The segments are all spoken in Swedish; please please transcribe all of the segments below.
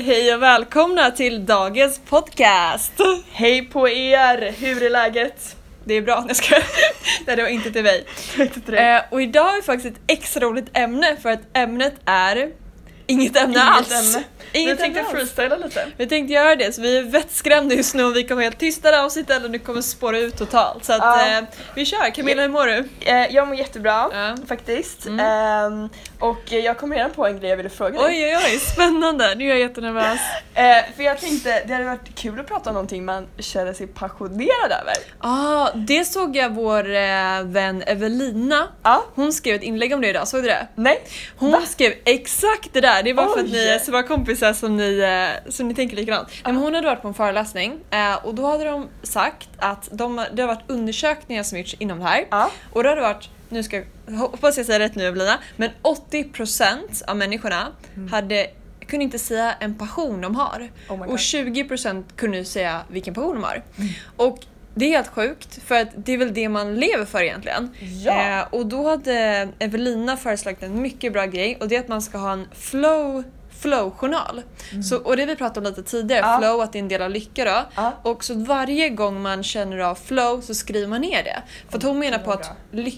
Hej och välkomna till dagens podcast! Hej på er! Hur är läget? Det är bra, jag ska. Nej det var inte till mig. Eh, och idag har vi faktiskt ett extra roligt ämne för att ämnet är inget ämne Inget alls. ämne. Inget Vi tänkte alls. freestyla lite. Vi tänkte göra det så vi är vettskrämda just nu och vi kommer helt tysta det här avsnittet eller nu kommer spåra ut totalt. Så att Ja. eh, vi kör, Camilla hur mår du? Eh, jag mår jättebra Ja. faktiskt. Mm. Och eh, jag kom redan på en grej jag ville fråga dig. Oj oj oj, spännande! Nu är jag jättenervös. Eh, för jag tänkte det hade varit kul att prata om någonting man känner sig passionerad över. Ah, det såg jag vår eh, vän Evelina, Ja. hon skrev ett inlägg om det idag, såg du det? Nej? Hon Va? skrev exakt det där, det bara för att ni är så bra kompisar som ni, eh, som ni tänker likadant. Nej, men hon hade varit på en föreläsning eh, och då hade de sagt att de, det har varit undersökningar som gjorts inom det här Ja. och det varit, nu ska jag hoppas jag säger rätt nu Evelina, men 80% av människorna hade kunde inte säga en passion de har. Mm. Oh och 20% kunde säga vilken passion de har. Och det är helt sjukt för att det är väl det man lever för egentligen. Ja. Eh, och då hade Evelina föreslagit en mycket bra grej och det är att man ska ha en flow flow-journal. Så, och det vi pratade om lite tidigare, Mm. Ja. flow att det är en del av lycka då. Ja. Och så varje gång man känner av flow så skriver man ner det. För att hon menar på att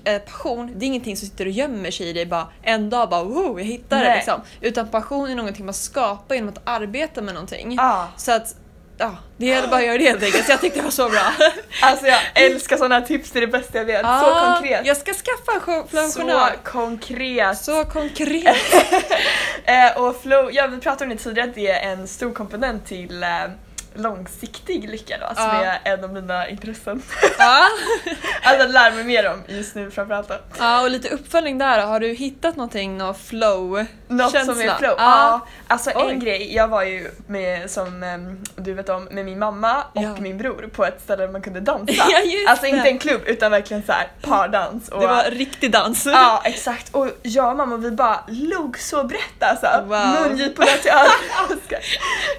eh, passion, det är ingenting som sitter och gömmer sig i dig bara en dag bara wow, jag hittar det Nej. liksom. Utan passion är någonting man skapar genom att arbeta med någonting. Ja. Så att, ja, det gäller bara att göra det helt enkelt. Så jag tyckte det var så bra. Alltså jag älskar sådana här tips, det är det bästa jag vet. så Ah, konkret. Jag ska skaffa en Så flow-journal. konkret. Så konkret. Eh, och flow, ja vi pratade om det tidigare att det är en stor komponent till eh, långsiktig lycka då, som Ja. är en av mina intressen. ja. alltså att lära mig mer om just nu framförallt då. ja, och lite uppföljning där. Har du hittat någonting, någon flow? Något Känsla. som är flow. Ja. Ja. Alltså Oj. en grej, jag var ju med, som du vet om, med min mamma och Ja. min bror på ett ställe där man kunde dansa. Alltså inte en klubb utan verkligen så här pardans. Och, Det var riktig dans. Ja exakt och jag och mamma vi bara log så brett alltså. Wow. Mungiporna till öronen.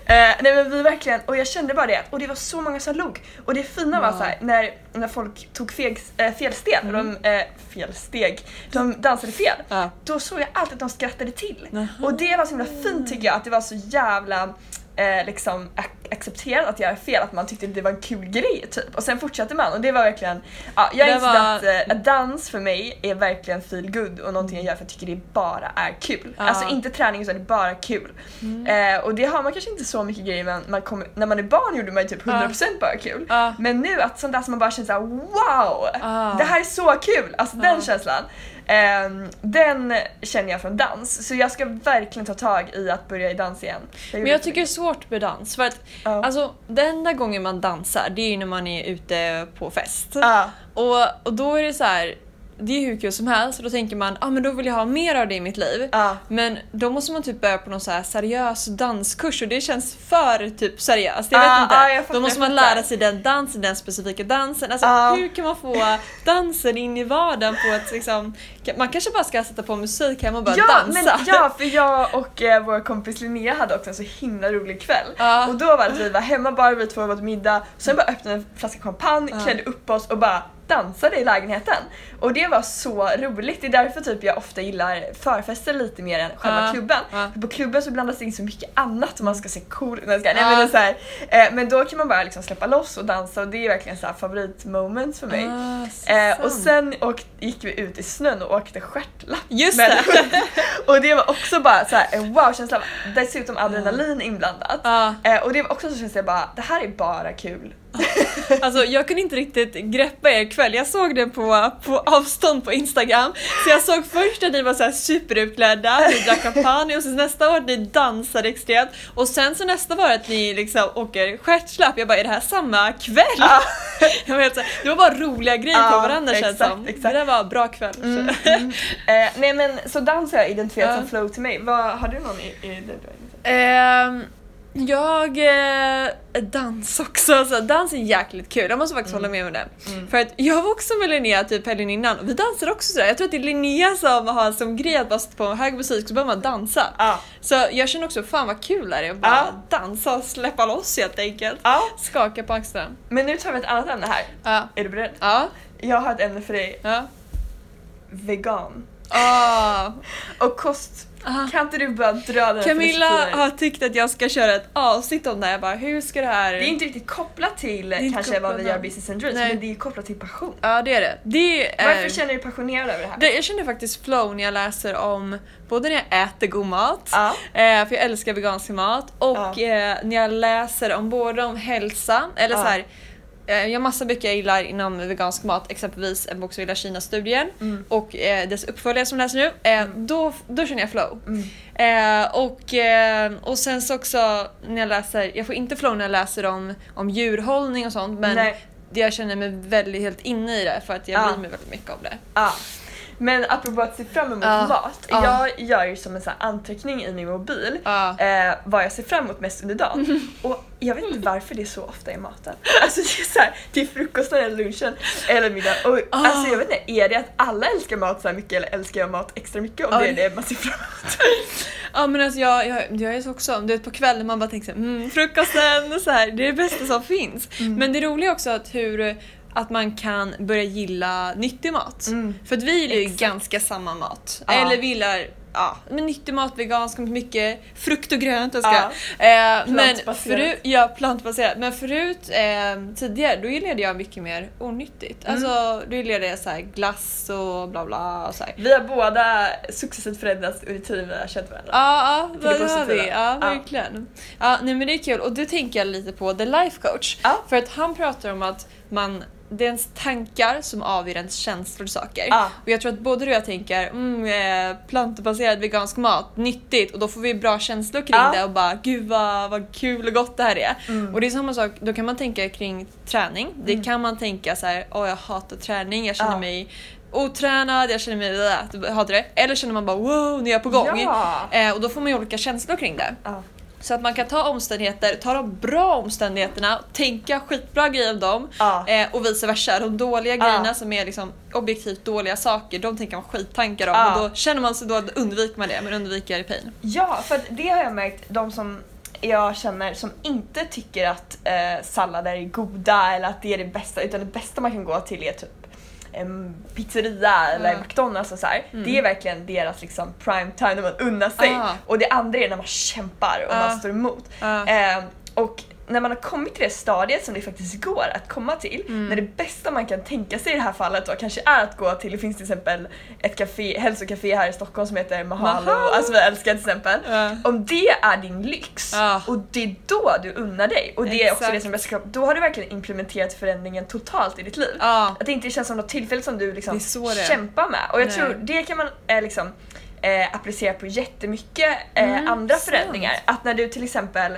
Eh, Nej men vi verkligen, och jag kände bara det och det var så många som log. Och det fina var Wow. så här, när, när folk tog feg, äh, fel steg, Mm. de, eh, fel steg, de dansade fel. Ja. Då såg jag alltid att de skrattade till. Jaha. Och det var så himla fint tycker jag, att det var så jävla eh, liksom ac- accepterat att göra fel, att man tyckte att det var en kul grej typ. Och sen fortsatte man och det var verkligen, ja, jag Det insåg var- att, eh, att dans för mig är verkligen feel good och någonting jag gör för att jag tycker det bara är kul. Ja. Alltså inte träning utan det är bara kul. Mm. Eh, och det har man kanske inte så mycket grejer men man kommer, när man är barn gjorde man ju typ 100% bara kul. Ja. Men nu att sånt där som man bara känner såhär wow! Ah. Det här är så kul! Alltså den känslan. Ehm, den känner jag från dans. Så jag ska verkligen ta tag i att börja i dans igen. Men jag tycker det är svårt med dans för att Ja. alltså, den enda gången man dansar det är ju när man är ute på fest. Ja. Och, och då är det så här. Det är hur kul som helst och då tänker man ah, men då vill jag ha mer av det i mitt liv. Ja. Men då måste man typ börja på någon så här seriös danskurs och det känns för typ seriöst. Jag vet Ah, inte. ah, jag då måste man lära sig den dansen, den specifika dansen. Alltså hur kan man få dansen in i vardagen på ett liksom... Man kanske bara ska sätta på musik hemma och bara Ja, dansa. men, ja, för jag och eh, vår kompis Linnea hade också en så himla rolig kväll. Ja. Och då var det att vi var hemma bara, vi två var på middag, sen bara öppnade en flaska champagne, Ja. klädde upp oss och bara dansade i lägenheten. Och det var så roligt, det är därför typ jag ofta gillar förfester lite mer än själva Ja. klubben. För på klubben så blandas det in så mycket annat och man ska se cool ut. Nej, Ja. men, det är så här, eh, men då kan man bara liksom släppa loss och dansa och det är verkligen så här favoritmoments för mig. Så Eh, och sen åk, gick vi ut i snön och åkte stjärtlapp. Just Men- det! och det var också bara så här en wow-känsla, dessutom adrenalin inblandat. Eh, och det var också så känns jag bara, det här är bara kul. alltså jag kunde inte riktigt greppa er kväll. Jag såg det på, på avstånd på Instagram. Så jag såg först att ni var så här superutklädda, ni drack champagne och sen nästa var att ni dansade extremt. Och sen så nästa var att ni liksom åker stjärtslapp. Jag bara, är det här samma kväll? Ja. Jag var helt så här, det var bara roliga grejer på Ja, varandra känns exakt, som. exakt. Det där var bra kväll. Mm, mm. Eh, nej men så dans har jag identifierat Ja. som flow till mig. Vad, har du någon i, i det du har identifierat? Ehm, jag eh, dans också, alltså, dans är jäkligt kul. Jag måste faktiskt hålla med om det. Mm. För att jag var också med Linnea typ helgen innan och vi dansade också sådär. Jag tror att det är Linnea som har som grej att bara sätta på hög musik så börjar man dansa. Ja. Så jag känner också fan vad kul det är att bara Ja. dansa och släppa loss helt enkelt. ja. Skaka på axlarna. Men nu tar vi ett annat ämne här. Är du beredd? Ja. Jag har ett ämne för dig. Vegan. Ah. Och kost. Ah. Kan inte du bara dra den Camilla har tyckt att jag ska köra ett avsnitt om det här. Jag bara, hur ska det här... Det är inte riktigt kopplat till kanske vad vi gör. Business and Dreams, Nej. men det är kopplat till passion. Ja det är det. det är... Varför känner du dig passionerad över det här? det, jag känner faktiskt flow när jag läser om både när jag äter god mat, Ja. eh, för jag älskar vegansk mat, och Ja. eh, när jag läser om både om hälsa, eller Ja. så här. Eh, Jag har massa böcker jag gillar inom vegansk mat, exempelvis en bok som gillar Kina-studien Mm. och eh, dess uppföljare som läser nu. Eh, då, då känner jag flow. Mm. Eh, och, eh, och sen så också när jag läser, jag får inte flow när jag läser om, om djurhållning och sånt men Nej. jag känner mig väldigt helt inne i det för att jag Ja. bryr mig väldigt mycket om det. Ja. Men apropå att se fram emot Ja. mat. Ja. Jag gör ju som en sån anteckning i min mobil Ja. eh, vad jag ser fram emot mest under dagen. Och jag vet inte varför det är så ofta i maten. Alltså det är så här, till frukosten eller lunchen eller middag. Och Ah. alltså jag vet inte, är det att alla älskar mat så här mycket eller älskar jag mat extra mycket om det är det man ser fram emot? Ja men alltså jag, jag, jag är så också, du vet på kvällen man bara tänker såhär, mm, frukosten så här, det är det bästa som finns. Mm. Men det roliga också att hur att man kan börja gilla nyttig mat. Mm. För att vi gillar ju Exakt. ganska samma mat. Ja. Eller vi gillar ja, men nyttig mat, vegansk, mycket frukt och grönt. Jag ska. Ja. Eh, men förut, ja, plantbaserat. Men förut, eh, tidigare, då gillade jag mycket mer onyttigt. Mm. Alltså, då gillade jag så här glass och bla bla. Och så här. Vi har båda successivt förändrats under tiden vi har känt varandra. Ja, ja det det har vi. Ja. verkligen. Ja, nej, men det är kul. Och då tänker jag lite på The Life Coach. Ja. För att han pratar om att man, det är ens tankar som avgör ens känslor och saker. Ja. Och jag tror att både du och jag tänker mm, eh, plantbaserad vegansk mat, nyttigt och då får vi bra känslor kring Ja. det och bara gud vad, vad kul och gott det här är. Mm. Och det är samma sak, då kan man tänka kring träning. Det Mm. kan man tänka så här, åh jag hatar träning, jag känner Ja. mig otränad, jag känner mig, äh, hatar det. Eller känner man bara wow, nu är jag på gång. Ja. Eh, och då får man ju olika känslor kring det. Så att man kan ta omständigheter, ta de bra omständigheterna, tänka skitbra grejer om dem Ja. eh, och vice versa. De dåliga Ja. grejerna som är liksom objektivt dåliga saker, de tänker man skittankar om Ja. och då känner man sig då undviker man det, men undviker pain. Ja, för det har jag märkt, de som jag känner som inte tycker att eh, sallader är goda eller att det är det bästa, utan det bästa man kan gå till är typ en pizzeria eller Ja. McDonalds och så. Mm. Det är verkligen deras liksom prime time när man unnar sig. Ah. Och det andra är när man kämpar och Ah. man står emot. Ja. Eh, och när man har kommit till det stadiet som det faktiskt går att komma till, Mm. när det bästa man kan tänka sig i det här fallet då kanske är att gå till, det finns till exempel ett café, hälsocafé här i Stockholm som heter Mahalo, Mahalo. alltså vi älskar till exempel. Ja. Om det är din lyx Ja. och det är då du unnar dig och det är också Exakt. det som är bäst då har du verkligen implementerat förändringen totalt i ditt liv. Ja. Att det inte känns som något tillfälle som du liksom kämpar med. Och jag Nej. tror det kan man eh, liksom eh, applicera på jättemycket eh, Mm, andra sant. förändringar. Att när du till exempel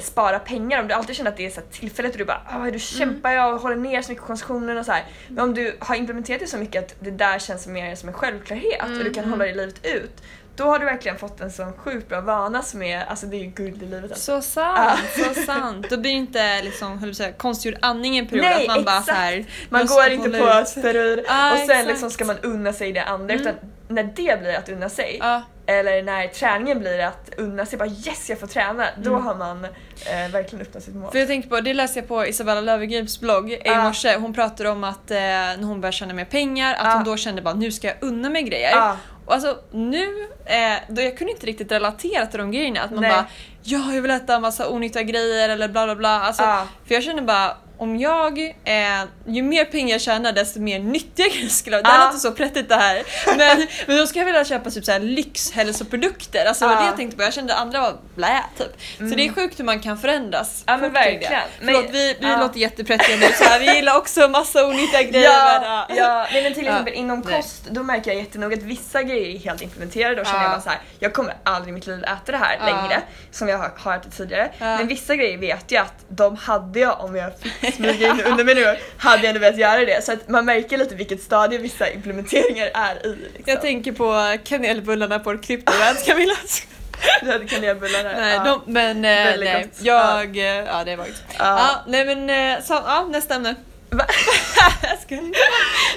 spara pengar, om du alltid känner att det är så här tillfälligt och du bara ah, du kämpar jag och håller ner så mycket konsumtionen och så här. Men om du har implementerat det så mycket att det där känns mer som en självklarhet och du kan Mm. hålla det livet ut. Då har du verkligen fått en sån sjukt bra vana som är, alltså det är ju guld i livet. Alltså. Så sant, så sant. Då blir det inte liksom, att säga, konstgjord andning en period. Nej, att man bara exakt. så här, Man går inte på ut. steroid Ja, och sen exakt. liksom ska man unna sig det andra Mm. utan när det blir att unna sig Ja, eller när träningen blir att unna sig bara yes jag får träna då Mm. har man eh, verkligen uppnått sitt mål. För jag tänker på, det läste jag på Isabella Löwengrips blogg i Ja. morse. Hon pratade om att eh, när hon började tjäna mer pengar, att Ja. hon då kände bara nu ska jag unna mig grejer. Ja. Och alltså nu, eh, då jag kunde inte riktigt relatera till de grejerna. Att man Nej. bara ja jag vill äta massa onyttiga grejer eller bla bla bla. Alltså, Ja. För jag känner bara om jag, eh, ju mer pengar jag tjänar desto mer nyttiga grejer skulle jag Det här Ja. låter så prettigt det här. Men, men då ska jag vilja köpa typ så här lyxhälsoprodukter. Alltså Ja. det jag tänkte på. Jag kände andra var blä typ. Så Mm. det är sjukt hur man kan förändras. Ja, men verkligen. Det. Men- Förlåt, vi, vi ja. låter jätteprettiga nu. Så här, vi gillar också massa onyttiga grejer. Ja, men, ja. Nej, men till exempel inom Nej. kost, då märker jag jättenoga att vissa grejer är helt implementerade och känner Ja. jag bara så här, jag kommer aldrig i mitt liv äta det här längre, som jag har, har ätit tidigare. Men vissa grejer vet jag att de hade jag om jag fick smyga in under mig nu, hade jag ändå velat göra det. Så att man märker lite vilket stadie vissa implementeringar är i. Liksom. Jag tänker på kanelbullarna på CryptoRant Camilla. Du hade kanelbullar här. Nej, ja. de, men eh, nej, gott. jag... eh, Ja, det var gott. Ja. Ja, nej men eh, så, ja, nästa ämne.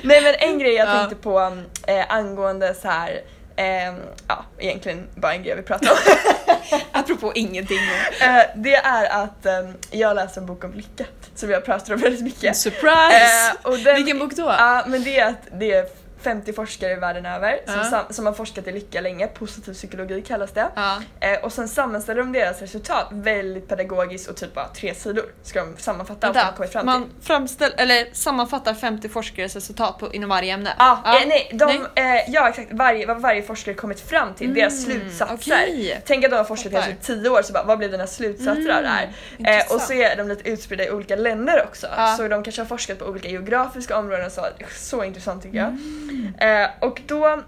Nej men en grej jag Ja. tänkte på eh, angående så här. ehm, ja, egentligen bara en grej jag vill prata om. Apropå ingenting. Eh, det är att ehm, jag läser en bok om lycka som jag pratar om väldigt mycket. Surprise! Och den, Vilken bok då? Ja, men det är att det är 50 forskare världen över som, Ja. sam- som har forskat i lycka länge, positiv psykologi kallas det. Ja. Eh, och sen sammanställer de deras resultat väldigt pedagogiskt och typ bara tre sidor ska de sammanfatta allt de kommit fram till. man framställ, eller sammanfattar 50 forskares resultat på, inom varje ämne? Ah, Ja. Eh, nej, de, Nej. Eh, ja exakt, varje, vad varje forskare kommit fram till, deras Mm, slutsatser. okej. Tänk att de har forskat i kanske 10 år, så bara, vad blev dina slutsatser av det här? Mm, Eh, och så är de lite utspridda i olika länder också. Så de kanske har forskat på olika geografiska områden och så. Så intressant tycker jag. Mm. Eh, och då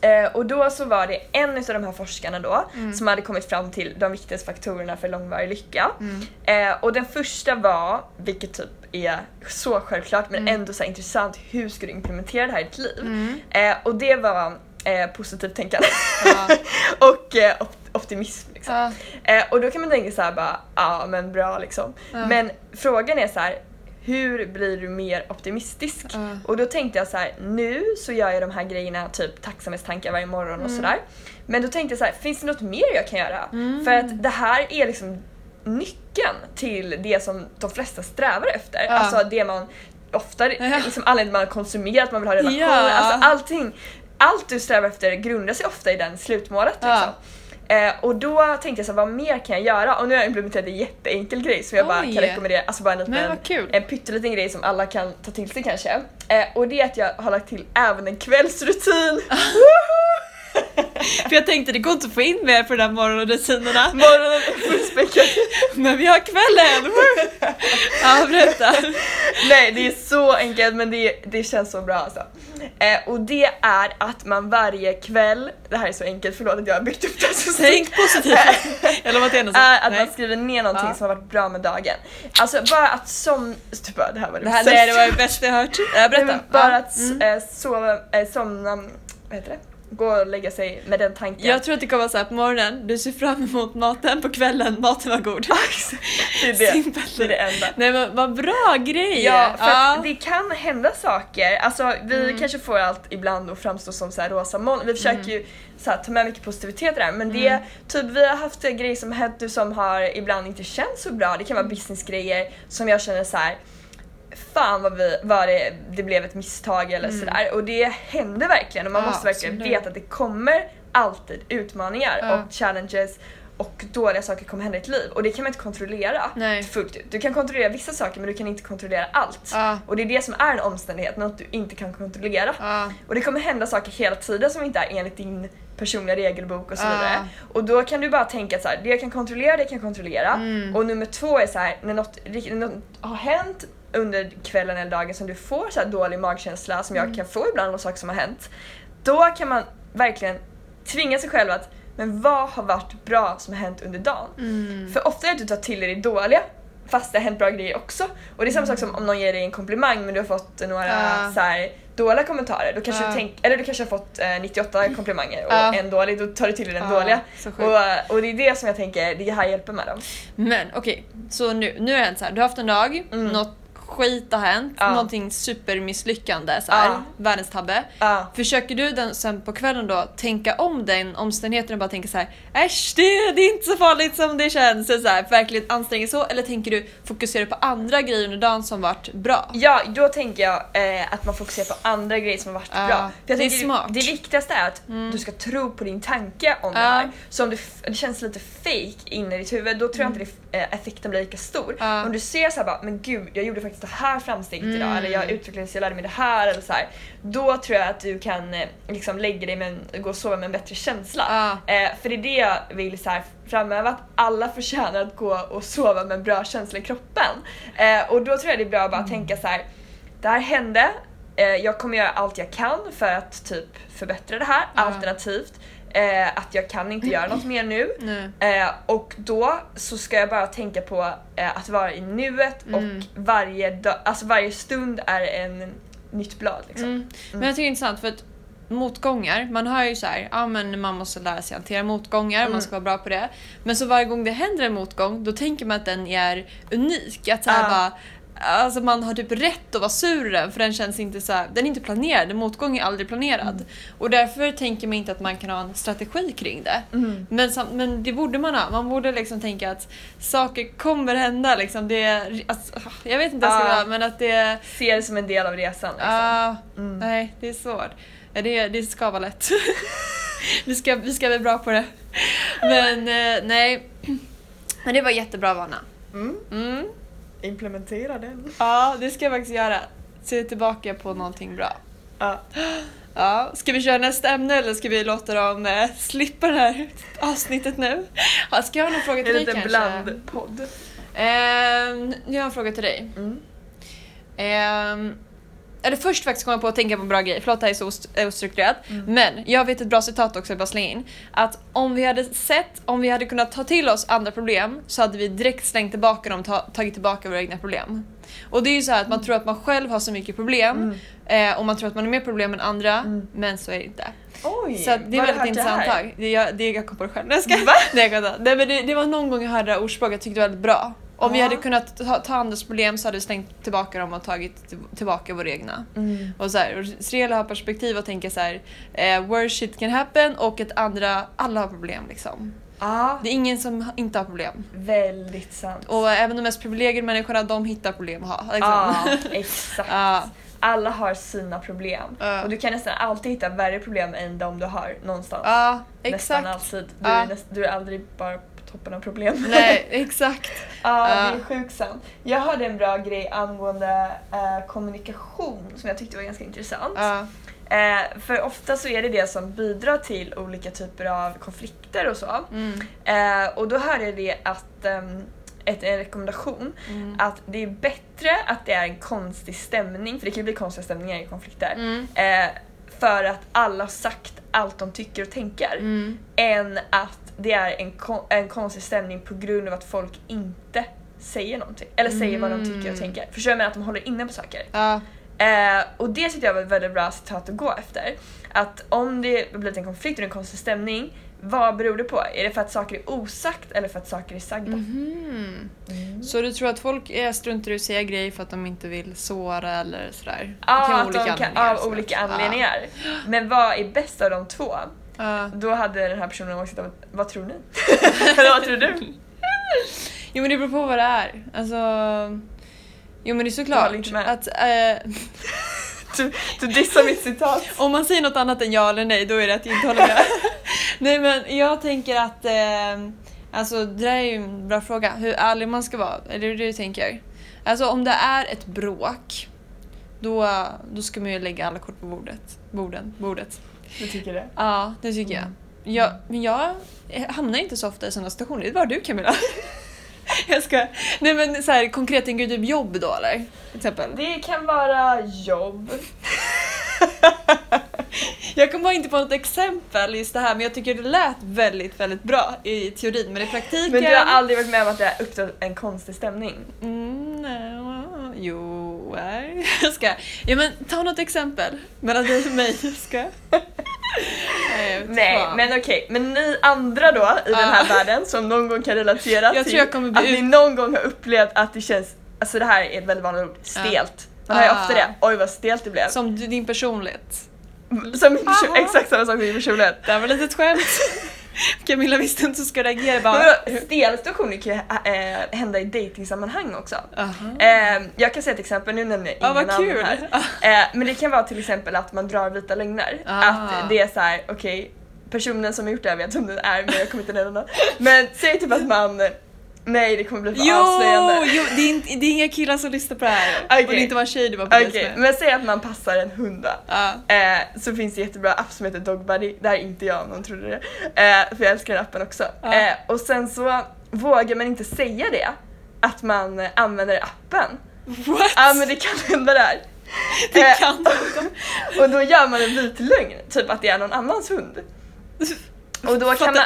Eh, och då så var det en av de här forskarna då Mm. som hade kommit fram till de viktigaste faktorerna för långvarig lycka. Mm. Eh, och den första var, vilket typ är så självklart men Mm. ändå så intressant, hur ska du implementera det här i ditt liv? Mm. Eh, och det var eh, positivt tänkande Ja. och eh, op- optimism. Liksom. Ja. Eh, och då kan man tänka så här bara, ja men bra liksom. Ja. Men frågan är så här, hur blir du mer optimistisk? Ja. Och då tänkte jag så här, nu så gör jag de här grejerna, typ tacksamhetstankar varje morgon och Mm. sådär. Men då tänkte jag så här, finns det något mer jag kan göra? Mm. För att det här är liksom nyckeln till det som de flesta strävar efter. Ja. Alltså det man ofta, Ja. liksom anledningen man konsumerar, att man vill ha relationer, Ja. alltså allting. Allt du strävar efter grundar sig ofta i den slutmålet liksom. Eh, och då tänkte jag så här, vad mer kan jag göra? Och nu har jag implementerat en jätteenkel grej som jag bara Oj. kan rekommendera, alltså bara en liten en pytteliten grej som alla kan ta till sig kanske. Eh, och det är att jag har lagt till även en kvällsrutin. För jag tänkte det går inte att få in mer på de där morgonrutinerna. Morgonen är fullspäckad. Men vi har kvällen! Ja, berätta. Nej, det är så enkelt men det, det känns så bra alltså. Eh, och det är att man varje kväll, det här är så enkelt, förlåt att jag har byggt upp det så Tänk positivt. Eller vad det är något är att sånt. man Nej. skriver ner någonting Ja. som har varit bra med dagen. Alltså bara att som... Typ det här var det, Det här nej, det var det bästa jag hört. Nej, berätta. men bara Ja. att Mm. eh, sova, eh, somna, vad heter det? Gå och lägga sig med den tanken. Jag tror att det kommer vara så här på morgonen, du ser fram emot maten, på kvällen, maten var god. det är det. Simpelt. Det är det enda. Nej men vad bra grej! Ja, för Ja. det kan hända saker. Alltså vi Mm. kanske får allt ibland att framstå som så här rosa moln. Vi försöker Mm. ju så här, ta med mycket positivitet det här men det Mm. typ vi har haft grejer som hänt nu som har ibland inte känts så bra. Det kan vara businessgrejer som jag känner så här. Fan vad, vi, vad det, det blev ett misstag eller Mm. sådär och det händer verkligen och man Ja, måste verkligen absolut. veta att det kommer alltid utmaningar Ja. och challenges och dåliga saker kommer hända i ditt liv och det kan man inte kontrollera Nej. fullt ut. Du kan kontrollera vissa saker men du kan inte kontrollera allt. Ja. Och det är det som är en omständighet, något du inte kan kontrollera. Ja. Och det kommer hända saker hela tiden som inte är enligt din personliga regelbok och så vidare. Och då kan du bara tänka så här, det jag kan kontrollera, det kan jag kontrollera. Mm. Och nummer två är så här, när något, när något har hänt under kvällen eller dagen som du får så dålig magkänsla som Mm. jag kan få ibland av saker som har hänt. Då kan man verkligen tvinga sig själv att men vad har varit bra som har hänt under dagen? Mm. För ofta är det att du tar till dig det dåliga fast det har hänt bra grejer också. Och det är samma sak som om någon ger dig en komplimang men du har fått några Ja. så här, dåliga kommentarer. Då kanske Ja. du tänk, eller du kanske har fått eh, 98 komplimanger och Ja. en dålig, då tar du till dig den dåliga. Och, och det är det som jag tänker, det här hjälper med dem. Men okej, så nu, nu är det så här. du har haft en dag, Mm. något skit har hänt, Ja. någonting supermisslyckande, så här, Ja. världens tabbe. Ja. Försöker du den, sen på kvällen då tänka om den omständigheten och bara tänka så här: äsch det, det är inte så farligt som det känns, så här, verkligen anstränga så? Eller tänker du fokusera på andra grejer under dagen som varit bra? Ja, då tänker jag eh, att man fokuserar på andra grejer som har varit Ja, bra. För jag det är smart. Det viktigaste är att Mm. du ska tro på din tanke om det här. Så om det, det känns lite fake inne i ditt huvud, då tror jag inte det, eh, effekten blir lika stor. Mm. Om du ser så här bara, men gud jag gjorde faktiskt det här framsteget Mm. idag, eller jag utvecklades, jag lärde mig det här, eller så här. Då tror jag att du kan eh, liksom lägga dig med en, gå och sova med en bättre känsla. Ja. Eh, för det är det jag vill så här framöver, att alla förtjänar att gå och sova med en bra känsla i kroppen. Eh, och då tror jag det är bra att bara tänka så här. det här hände, eh, jag kommer göra allt jag kan för att typ förbättra det här, Ja. alternativt eh, att jag kan inte göra något mer nu. Eh, och då så ska jag bara tänka på eh, att vara i nuet Mm. och varje, dag, alltså varje stund är en nytt blad. Liksom. Mm. Men jag tycker det är intressant för att motgångar, man hör ju så här, ja men man måste lära sig hantera motgångar, Mm. man ska vara bra på det. Men så varje gång det händer en motgång, då tänker man att den är unik. Att så här Ja. bara, Alltså man har typ rätt att vara sur den för den känns inte så här, den är inte planerad, en motgång är aldrig planerad. Mm. Och därför tänker man inte att man kan ha en strategi kring det. Mm. Men, men det borde man ha, man borde liksom tänka att saker kommer hända liksom. Det, alltså, jag vet inte vad jag ska Ja. göra men att det... Se det som en del av resan. Liksom. ah, Mm. Nej, det är svårt. Det, det ska vara lätt. vi, ska, vi ska bli bra på det. Men eh, nej. Men det var jättebra vana. Implementera den. Ja, det ska jag faktiskt göra. Se tillbaka på någonting bra. Ja. Ja, ska vi köra nästa ämne eller ska vi låta dem eh, slippa det här avsnittet nu? Ja, ska jag ha någon fråga En till dig liten kanske? blandpodd. Ehm, jag har en fråga till dig. Mm. Ehm, eller först faktiskt komma på att tänka på en bra grej, förlåt det här är så ost- ostrukturerat. Mm. Men jag vet ett bra citat också jag bara slänga in. Att om vi hade sett, om vi hade kunnat ta till oss andra problem så hade vi direkt slängt tillbaka dem, ta, tagit tillbaka våra egna problem. Och det är ju så här att man tror att man själv har så mycket problem Mm. eh, och man tror att man har mer problem än andra, Mm. men så är det inte. Oj, Så det är väldigt intressant tag. Det, jag, det jag kom på det själv. Nej, jag ska. Jag. Nej, men det, det var någon gång jag hörde det här ordspråket jag tyckte det var väldigt bra. Om vi Ja. hade kunnat ta, ta problem så hade vi slängt tillbaka dem och tagit till, tillbaka våra egna. Mm. Och så här, och så det gäller att ha perspektiv och tänka så här, eh, worst shit can happen och att andra, alla har problem liksom. Ja, Det är ingen som inte har problem. väldigt sant. Och även de mest privilegierade människorna, de hittar problem att ha. Liksom. Ja, exakt. Ja. Alla har sina problem. Ja. Och du kan nästan alltid hitta värre problem än de du har någonstans. Ja, Nästan exakt. alltid. Du, Ja. är näst, du är aldrig bara toppen av problem. Nej, exakt. Ja, Ja. det är sjukt sant. Jag hörde en bra grej angående eh, kommunikation som jag tyckte var ganska intressant. Ja. Eh, för ofta så är det det som bidrar till olika typer av konflikter och så. Mm. Eh, och då hörde jag det att ehm, ett, en rekommendation Mm. att det är bättre att det är en konstig stämning, för det kan ju bli konstiga stämningar i konflikter, Mm. eh, för att alla har sagt allt de tycker och tänker, Mm. än att det är en, kon- en konstig stämning på grund av att folk inte säger någonting, eller säger vad de tycker och Mm. tänker. Förstår du? Men att de håller inne på saker. Ja. Eh, och det tyckte jag var ett väldigt bra citat att gå efter. Att om det blivit en konflikt och en konstig stämning, vad beror det på? Är det för att saker är osagt eller för att saker är sagda? Mhm. Mm. Så du tror att folk är struntar i att säga grejer för att de inte vill såra eller sådär? Ja, vara att de kan, anledningar, av olika anledningar. Men vad är bäst av de två? Ja. Då hade den här personen åsikt av vad tror ni? Eller vad tror du? Jo men det beror på vad det är. Alltså... Jo men det är såklart att eh, Du, du dissar mitt citat. om man säger något annat än ja eller nej då är det att jag inte håller med. nej men jag tänker att eh, Alltså det där är ju en bra fråga, hur ärlig man ska vara. Är det det du tänker? Alltså om det är ett bråk då, då ska man ju lägga alla kort på bordet. Borden, bordet. Du tycker det? Ja, det tycker jag. jag. Men jag hamnar inte så ofta i sådana situationer. Det var du Camilla. jag ska. Nej men så här, konkret, tänker du typ jobb då eller? Till exempel. Det kan vara jobb. Jag kommer bara inte på något exempel just det här men jag tycker det lät väldigt, väldigt bra i teorin men i praktiken... Men du har aldrig varit med om att det har uppstått en konstig stämning? Mm, nej, jo, nej. Jag ska. Ja men ta något exempel mellan dig och mig. Jag ska. Nej, fan. men okej. Men ni andra då i den här världen som någon gång kan relatera Jag till att ni någon gång har upplevt att det känns, alltså det här är ett väldigt vanligt ord, stelt. Man har ju Ah. ofta det, oj vad stelt det blev. Som din personlighet. Som min perso- Aha. exakt samma sak med min personlighet. Det här var ett litet skämt. Camilla visste inte hur hon ska reagera. Bara, Stela situationer kan ju äh, hända i dejtingsammanhang också. Aha. Eh, jag kan säga ett exempel, nu nämner jag Ja, ingen vad namn kul. här. Eh, men det kan vara till exempel att man drar vita lögner. Ah. Att det är så här: okej, personen som har gjort det här vet vem den är men jag kommer inte nämna någon. Men säg typ att man, nej det kommer bli för Jo, avslöjande. jo det, är inte, det är inga killar som lyssnar på det här. Okej. Och det är inte bara tjejer du var på okay, med. men säg att man passar en hund. Ja. Eh, så finns det jättebra app som heter Dog Buddy, det här är inte jag om någon trodde det. Eh, för jag älskar den appen också. Ja. Eh, och sen så vågar man inte säga det, att man eh, använder appen. What? Ja men det kan hända där. det Eh, kan Och då gör man en vit lögn, typ att det är någon annans hund. Och då kan man...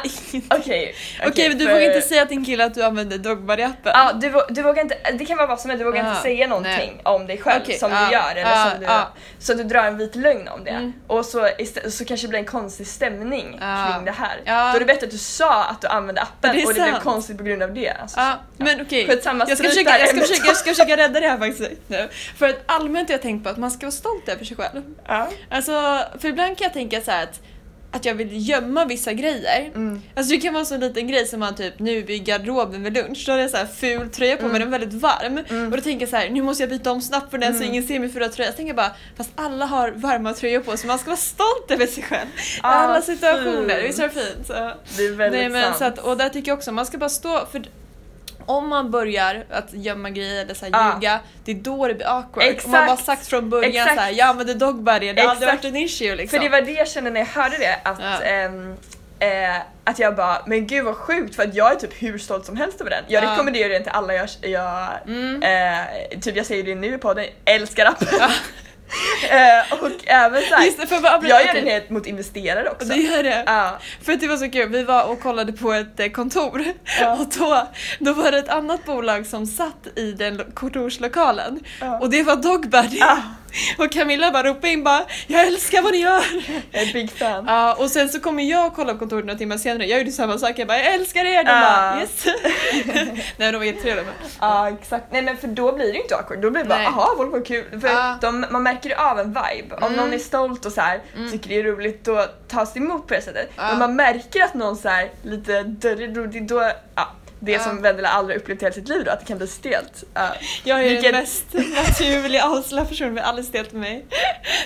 Okej, Okej, men du för- vågar inte säga till din kille att du använder Dogbody-appen? Ja, du, vå- du vågar inte, det kan vara vad som helst, du vågar Ah, inte säga någonting nej. om dig själv Okej, som ah, du gör eller ah, som du, ah. så du drar en vit lögn om det. Mm. Och så, så kanske det blir en konstig stämning Ah. kring det här. Då är det bättre att du sa att du använde appen Det och det blev sant. konstigt på grund av det. Alltså, Ja, men okej. Jag ska, försöka, jag, ska försöka, jag ska försöka rädda det här faktiskt nu. För att allmänt har jag tänkt på att man ska vara stolt över sig själv. Ja. Alltså, för ibland kan jag tänka så här att, att jag vill gömma vissa grejer. Mm. Alltså det kan vara en sån liten grej som man typ nu i garderoben vid lunch, då har jag så här ful tröja på mig, Mm. den är väldigt varm. Mm. Och då tänker jag så här, nu måste jag byta om snabbt för den så Mm. ingen ser min fula tröja. Så tänker jag bara, fast alla har varma tröjor på sig, man ska vara stolt över sig själv. I Ah, alla situationer, fint. visst är det fint? Så. Det är väldigt Nej, men, sant. så att, och där tycker jag också man ska bara stå för om man börjar att gömma grejer eller så här, Ah. ljuga, det är då det blir awkward. Exakt. Om man bara sagt från början Exakt. så här, jag använder dogbody, det har aldrig varit en issue liksom. För det var det jag kände när jag hörde det, att, Ja. ehm, eh, att jag bara, men gud vad sjukt för att jag är typ hur stolt som helst över den. Jag Ja. rekommenderar den till alla jag, jag Mm. eh, typ jag säger det nu i podden, älskar appen. eh, och även såhär, Just det, för bara, jag gör den helt mot investerare också. Det gör det. Ja. För att det var så kul, vi var och kollade på ett eh, kontor Ja. och då, då var det ett annat bolag som satt i den lo- kontorslokalen Ja. och det var Dogbuddy. Och Camilla bara ropade in bara “Jag älskar vad ni gör!” Jag är big fan. Ja, och sen så kommer jag och kolla på kontoret några timmar senare, jag gjorde samma sak, jag bara “Jag älskar er!” De Ja. bara “Yes!” Nej de var jättetrevliga. Ja exakt, nej men för då blir det ju inte awkward, då blir det bara Nej. aha vad vad kul. För Ja. de, man märker ju av en vibe, om Mm. någon är stolt och så här, Mm. tycker det är roligt då tas det emot på det sättet. Men man märker att någon så här, lite dörrig, då, då, ja, det Ja. som Vendela aldrig upplevt i hela sitt liv då, att det kan bli stelt. Ja. Jag är Vilket- den mest naturliga avslöjade personen, har aldrig stelt med mig.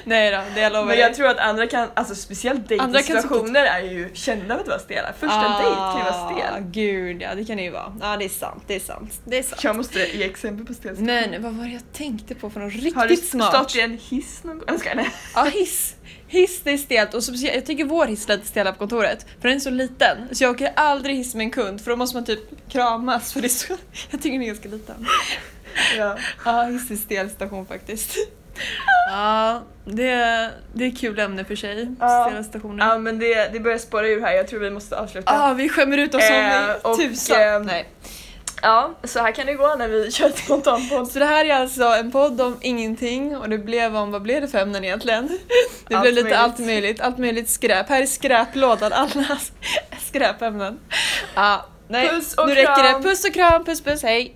Nej då, det jag lovar Men jag tror att andra kan, alltså speciellt dejtingsituationer är ju kända för att vara stela. Första dejt kan ju vara stel. Ah, Gud, ja det kan det ju vara. Ja det är sant, det är sant. Det är sant. Jag måste ge exempel på stel. Men vad var det jag tänkte på för något riktigt Har du smart? stått i en hiss någon gång? Ja, hiss. Hiss det är stelt och speciellt, jag tycker vår hiss är lite stel på kontoret för den är så liten så jag åker aldrig hiss med en kund för då måste man typ kramas för det är så, jag tycker den är ganska liten. Ja. Ja, hiss är stel station faktiskt. Ja, det, det är kul ämne för sig, Ja. stela stationer. Ja men det, det börjar spåra ur här, jag tror vi måste avsluta. Ja, vi skämmer ut oss som Eh, tusan. eh, Nej. Ja, så här kan det gå när vi kör ett spontanpodd. Så det här är alltså en podd om ingenting och det blev om, vad blev det för ämnen egentligen? Det Allt blev lite möjligt. allt möjligt, allt möjligt skräp. Här är skräplådan, alla skräpämnen. Ja, nej, Puss och nu räcker kram. det. Puss och kram, puss puss, hej!